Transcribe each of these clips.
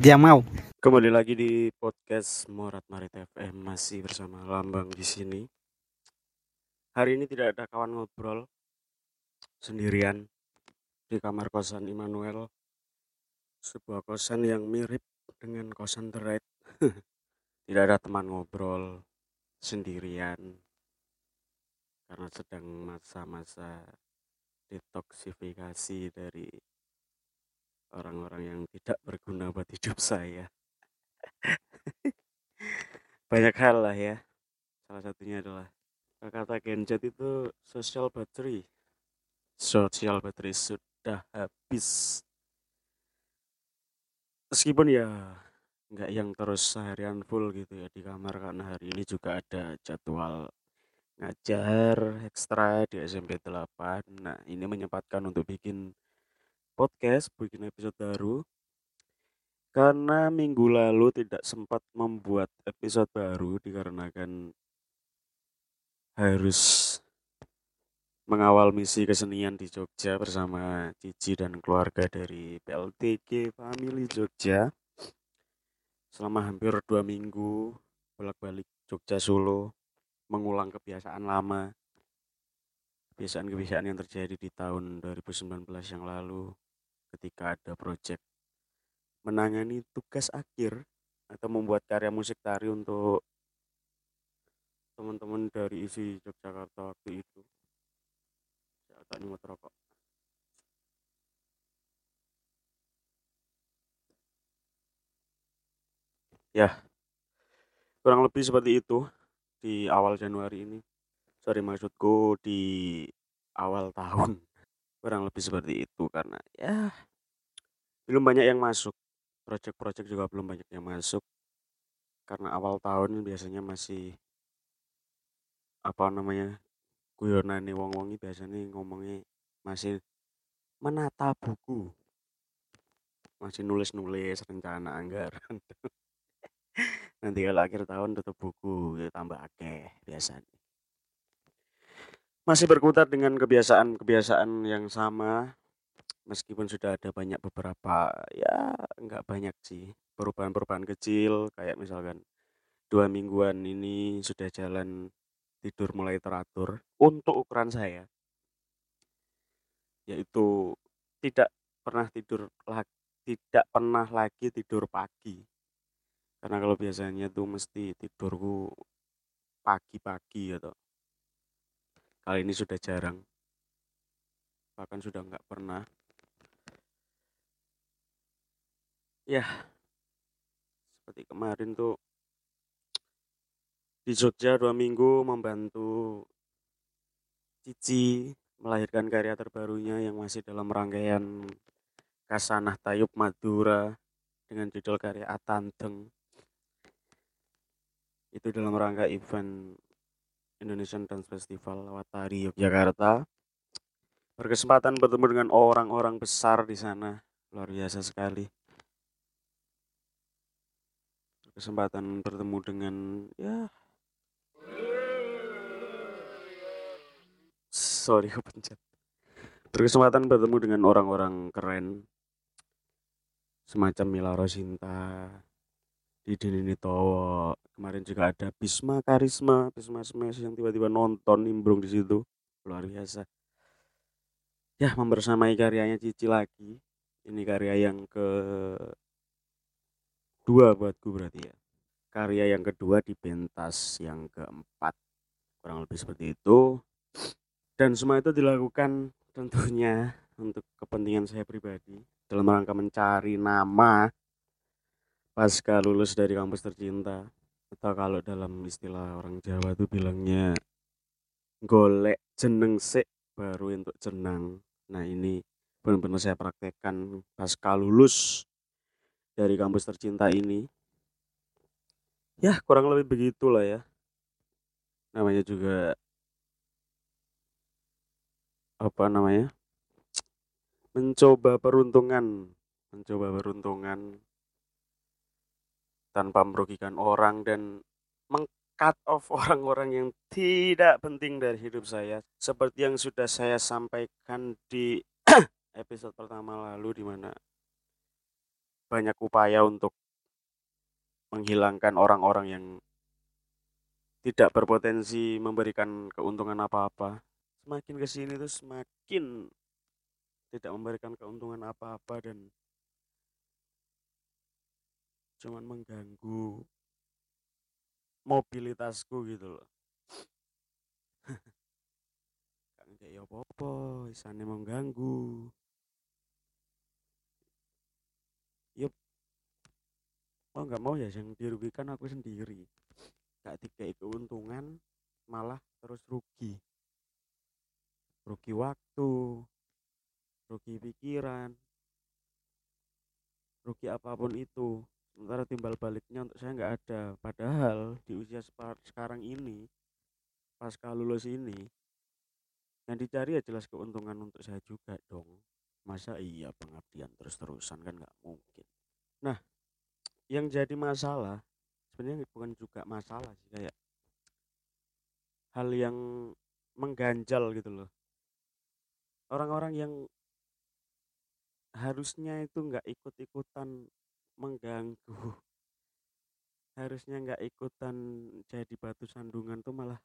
Dia mau. Kembali lagi di podcast Morat Marit FM masih bersama Lambang di sini. Hari ini tidak ada kawan ngobrol sendirian di kamar kosan Immanuel. Sebuah kosan yang mirip dengan kosan The tidak ada teman ngobrol sendirian karena sedang masa-masa detoksifikasi dari orang-orang yang tidak berguna buat hidup saya. Banyak hal lah ya. Salah satunya adalah kata genjet itu social battery. Social battery sudah habis. Meskipun ya nggak yang terus seharian full gitu ya di kamar karena hari ini juga ada jadwal ngajar ekstra di SMP 8. Nah, ini menyempatkan untuk bikin podcast, bikin episode baru karena minggu lalu tidak sempat membuat episode baru dikarenakan harus mengawal misi kesenian di Jogja bersama Cici dan keluarga dari PLTG Family Jogja. Selama hampir dua minggu bolak-balik Jogja Solo mengulang kebiasaan lama. Kebiasaan-kebiasaan yang terjadi di tahun 2019 yang lalu ketika ada project menangani tugas akhir atau membuat karya musik tari untuk teman-teman dari isi Yogyakarta waktu itu tak nyumut rokok. Ya kurang lebih seperti itu di awal Januari ini. Sorry maksudku di awal tahun. Kurang lebih seperti itu karena ya belum banyak yang masuk. Project-project juga belum banyak yang masuk. Karena awal tahun biasanya masih apa namanya guyonan nih wong wongi biasanya ngomongnya masih menata buku. Masih nulis-nulis rencana anggaran. Nanti kalau akhir tahun tutup buku ya tambah akeh biasanya masih berkutat dengan kebiasaan-kebiasaan yang sama meskipun sudah ada banyak beberapa ya nggak banyak sih. Perubahan-perubahan kecil kayak misalkan dua mingguan ini sudah jalan tidur mulai teratur untuk ukuran saya yaitu tidak pernah tidur lagi tidak pernah lagi tidur pagi. Karena kalau biasanya tuh mesti tidurku pagi-pagi atau kali ini sudah jarang. Bahkan sudah nggak pernah. Ya seperti kemarin tuh di Jogja dua minggu membantu Cici melahirkan karya terbarunya yang masih dalam rangkaian Kasanah Tayub Madura dengan judul karya Atanteng. Itu dalam rangka event Indonesian Dance Festival Watari Yogyakarta. Berkesempatan bertemu dengan orang-orang besar di sana. Luar biasa sekali. Kesempatan bertemu dengan ya sorry kepencet berkesempatan bertemu dengan orang-orang keren. Semacam Mila Rosinta Didi Towo kemarin juga ada Bisma Karisma Bisma Smash yang tiba-tiba nonton nimbrung di situ. Luar biasa. Ya membersamai karyanya Cici lagi. Ini karya yang ke dua buatku berarti ya. Karya yang kedua di pentas yang keempat. Kurang lebih seperti itu dan semua itu dilakukan tentunya untuk kepentingan saya pribadi dalam rangka mencari nama pasca lulus dari kampus tercinta. Atau kalau dalam istilah orang Jawa itu bilangnya golek jeneng sik baru untuk jenang. Nah ini benar-benar saya praktekkan pasca lulus dari kampus tercinta ini. Ya kurang lebih begitulah ya. Namanya juga apa namanya mencoba peruntungan mencoba beruntungan tanpa merugikan orang dan meng-cut off orang-orang yang tidak penting dari hidup saya seperti yang sudah saya sampaikan di episode pertama lalu di mana banyak upaya untuk menghilangkan orang-orang yang tidak berpotensi memberikan keuntungan apa-apa. Semakin ke sini tuh semakin tidak memberikan keuntungan apa-apa dan cuman mengganggu mobilitasku gitu loh. Kang kayak apa-apa, isane mengganggu. Yup. mau nggak mau ya yang dirugikan aku sendiri. Gak dikai keuntungan malah terus rugi. Rugi waktu, rugi pikiran, rugi apa pun itu. Sementara timbal baliknya untuk saya nggak ada. Padahal di usia sekarang ini, pasca lulus ini, yang dicari ya jelas keuntungan untuk saya juga dong. Masa iya pengabdian terus-terusan kan nggak mungkin. Nah, yang jadi masalah sebenarnya bukan juga masalah sih kayak hal yang mengganjal gitu loh. Orang-orang yang harusnya itu nggak ikut-ikutan mengganggu harusnya nggak ikutan jadi batu sandungan tuh malah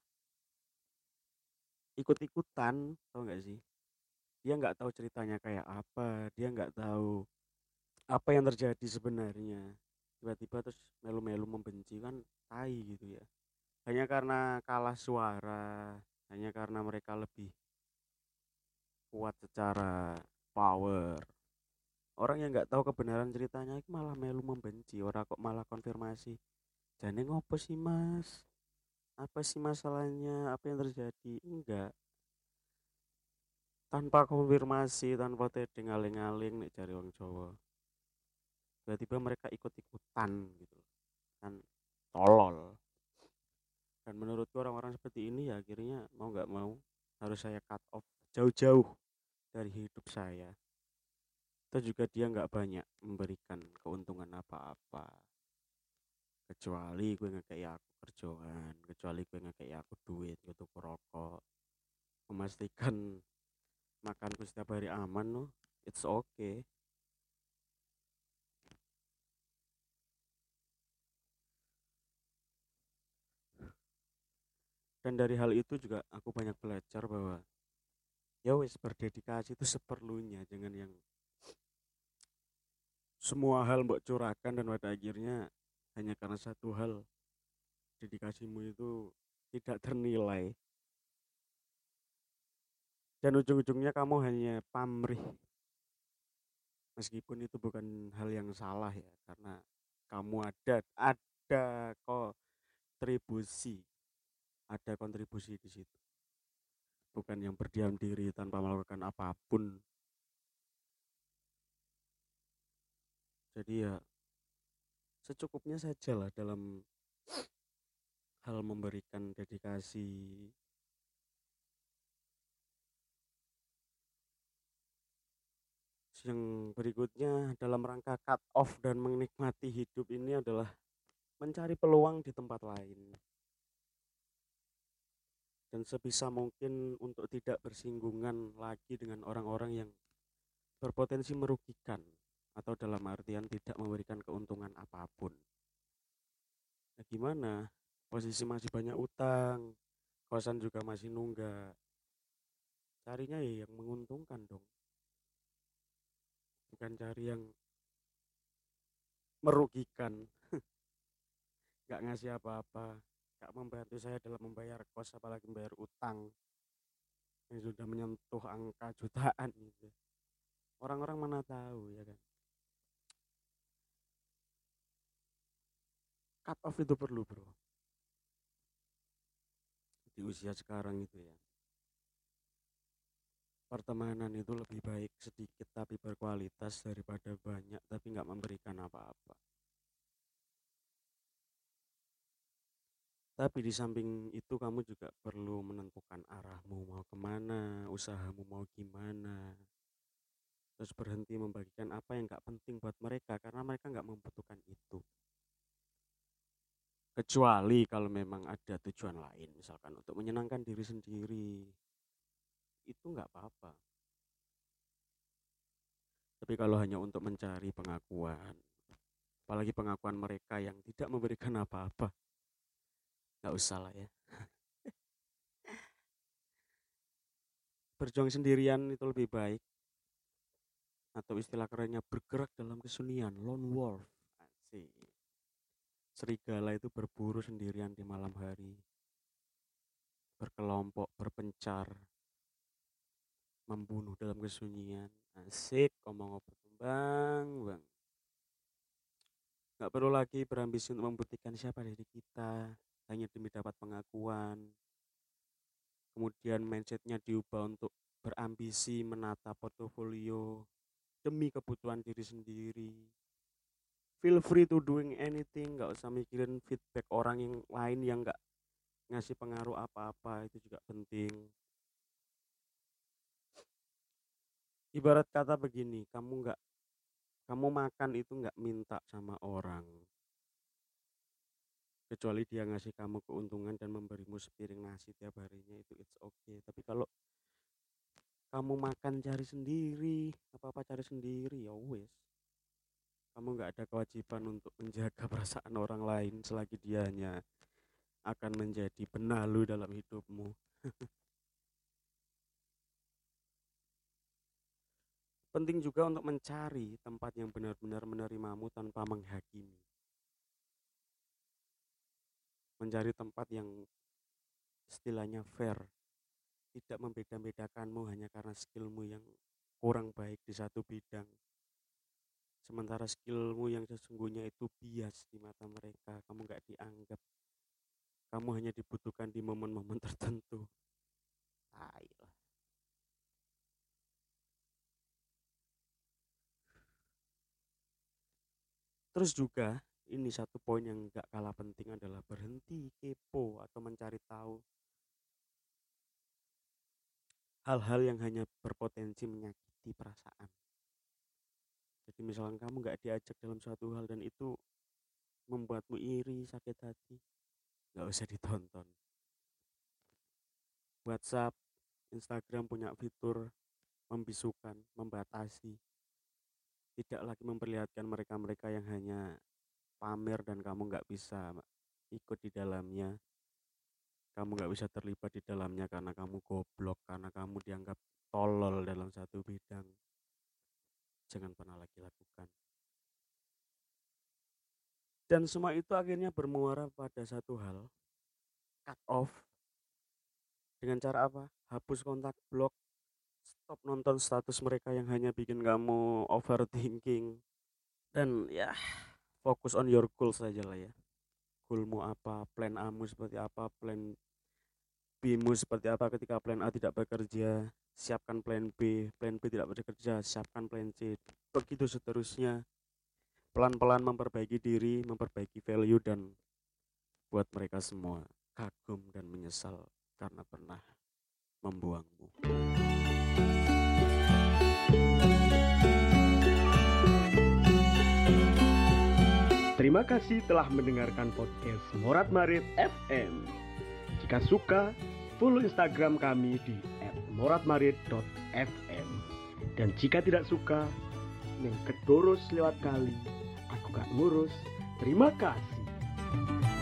ikut-ikutan tau nggak sih? Dia nggak tahu ceritanya kayak apa dia nggak tahu apa yang terjadi sebenarnya. Tiba-tiba terus melu-melu membenci kan tai gitu ya. Hanya karena kalah suara hanya karena mereka lebih kuat secara power. Orang yang nggak tahu kebenaran ceritanya malah melu membenci. Orang kok malah konfirmasi jadi ngopo sih mas? Apa sih masalahnya? Apa yang terjadi? Enggak. Tanpa konfirmasi tanpa tedeng ngaling-ngaling nih cari orang Jawa tiba-tiba mereka ikut-ikutan gitu kan tolol. Dan menurutku orang-orang seperti ini ya akhirnya mau nggak mau harus saya cut off jauh-jauh dari hidup saya. Itu juga dia nggak banyak memberikan keuntungan apa-apa. Kecuali gue nggak kayak aku kerjaan kecuali gue nggak kayak aku duit untuk rokok memastikan makanku setiap hari aman loh it's okay. Dan dari hal itu juga aku banyak belajar bahwa ya wes berdedikasi itu seperlunya jangan yang semua hal mbok curahkan dan pada akhirnya hanya karena satu hal dedikasimu itu tidak ternilai. Dan ujung-ujungnya kamu hanya pamrih. Meskipun itu bukan hal yang salah ya karena kamu ada ada kontribusi ada kontribusi di situ bukan yang berdiam diri tanpa melakukan apa pun. Jadi ya secukupnya saja lah dalam hal memberikan dedikasi. Yang berikutnya dalam rangka cut off dan menikmati hidup ini adalah mencari peluang di tempat lain dan sebisa mungkin untuk tidak bersinggungan lagi dengan orang-orang yang berpotensi merugikan atau dalam artian tidak memberikan keuntungan apa pun. Nah, gimana? Posisi masih banyak utang, kosan juga masih nunggak. Carinya ya yang menguntungkan dong. Bukan cari yang merugikan. Gak ngasih apa-apa. Gak membantu saya dalam membayar kos apalagi membayar utang yang sudah menyentuh angka jutaan gitu. Orang-orang mana tahu ya kan. cut off itu perlu bro di usia sekarang itu ya pertemanan itu lebih baik sedikit tapi berkualitas daripada banyak tapi nggak memberikan apa-apa tapi di samping itu kamu juga perlu menentukan arahmu mau ke mana usahamu mau gimana. Harus berhenti membagikan apa yang gak penting buat mereka karena mereka nggak membutuhkan itu. Kecuali kalau memang ada tujuan lain misalkan untuk menyenangkan diri sendiri. Itu nggak apa-apa. Tapi kalau hanya untuk mencari pengakuan apalagi pengakuan mereka yang tidak memberikan apa-apa nggak usah lah ya. Berjuang sendirian itu lebih baik. Atau istilah kerennya bergerak dalam kesunyian lone wolf. Serigala itu berburu sendirian di malam hari. Berkelompok berpencar. Membunuh dalam kesunyian. Asik ngomong apa bang bang. Nggak perlu lagi berambisi untuk membuktikan siapa diri kita hanya demi dapat pengakuan. Kemudian mindsetnya diubah untuk berambisi menata portofolio demi kebutuhan diri sendiri. Feel free to doing anything nggak usah mikirin feedback orang yang lain yang nggak ngasih pengaruh apa-apa itu juga penting. Ibarat kata begini kamu nggak kamu makan itu nggak minta sama orang kecuali dia ngasih kamu keuntungan dan memberimu sepiring nasi tiap harinya itu it's okay. Tapi kalau kamu makan cari sendiri apa-apa cari sendiri ya wes. Kamu nggak ada kewajiban untuk menjaga perasaan orang lain selagi dianya akan menjadi benalu dalam hidupmu. Penting juga untuk mencari tempat yang benar-benar menerimamu tanpa menghakimi mencari tempat yang istilahnya fair. Tidak membeda-bedakanmu hanya karena skillmu yang kurang baik di satu bidang. Sementara skillmu yang sesungguhnya itu bias di mata mereka kamu nggak dianggap. Kamu hanya dibutuhkan di momen-momen tertentu. Ayolah. terus juga ini satu poin yang gak kalah penting adalah berhenti kepo atau mencari tahu hal-hal yang hanya berpotensi menyakiti perasaan. Jadi misalnya kamu nggak diajak dalam suatu hal dan itu membuatmu iri, sakit hati, nggak usah ditonton. WhatsApp, Instagram punya fitur membisukan, membatasi. Tidak lagi memperlihatkan mereka-mereka yang hanya pamer dan kamu nggak bisa ikut di dalamnya. Kamu nggak bisa terlibat di dalamnya karena kamu goblok karena kamu dianggap tolol dalam satu bidang. Jangan pernah lagi lakukan. Dan semua itu akhirnya bermuara pada satu hal cut off. Dengan cara apa? Hapus kontak blog stop nonton status mereka yang hanya bikin kamu overthinking. Dan ya fokus on your goals saja lah ya goalmu apa plan A mu seperti apa plan B-mu seperti apa ketika plan A tidak bekerja, siapkan plan B, plan B tidak bekerja, siapkan plan C. Begitu seterusnya. Pelan-pelan memperbaiki diri, memperbaiki value dan buat mereka semua kagum dan menyesal karena pernah membuangmu. Terima kasih telah mendengarkan podcast Morat Marit FM. Jika suka, follow Instagram kami di @moratmarit.fm. Dan jika tidak suka, neng kedurus lewat kali, aku gak ngurus. Terima kasih.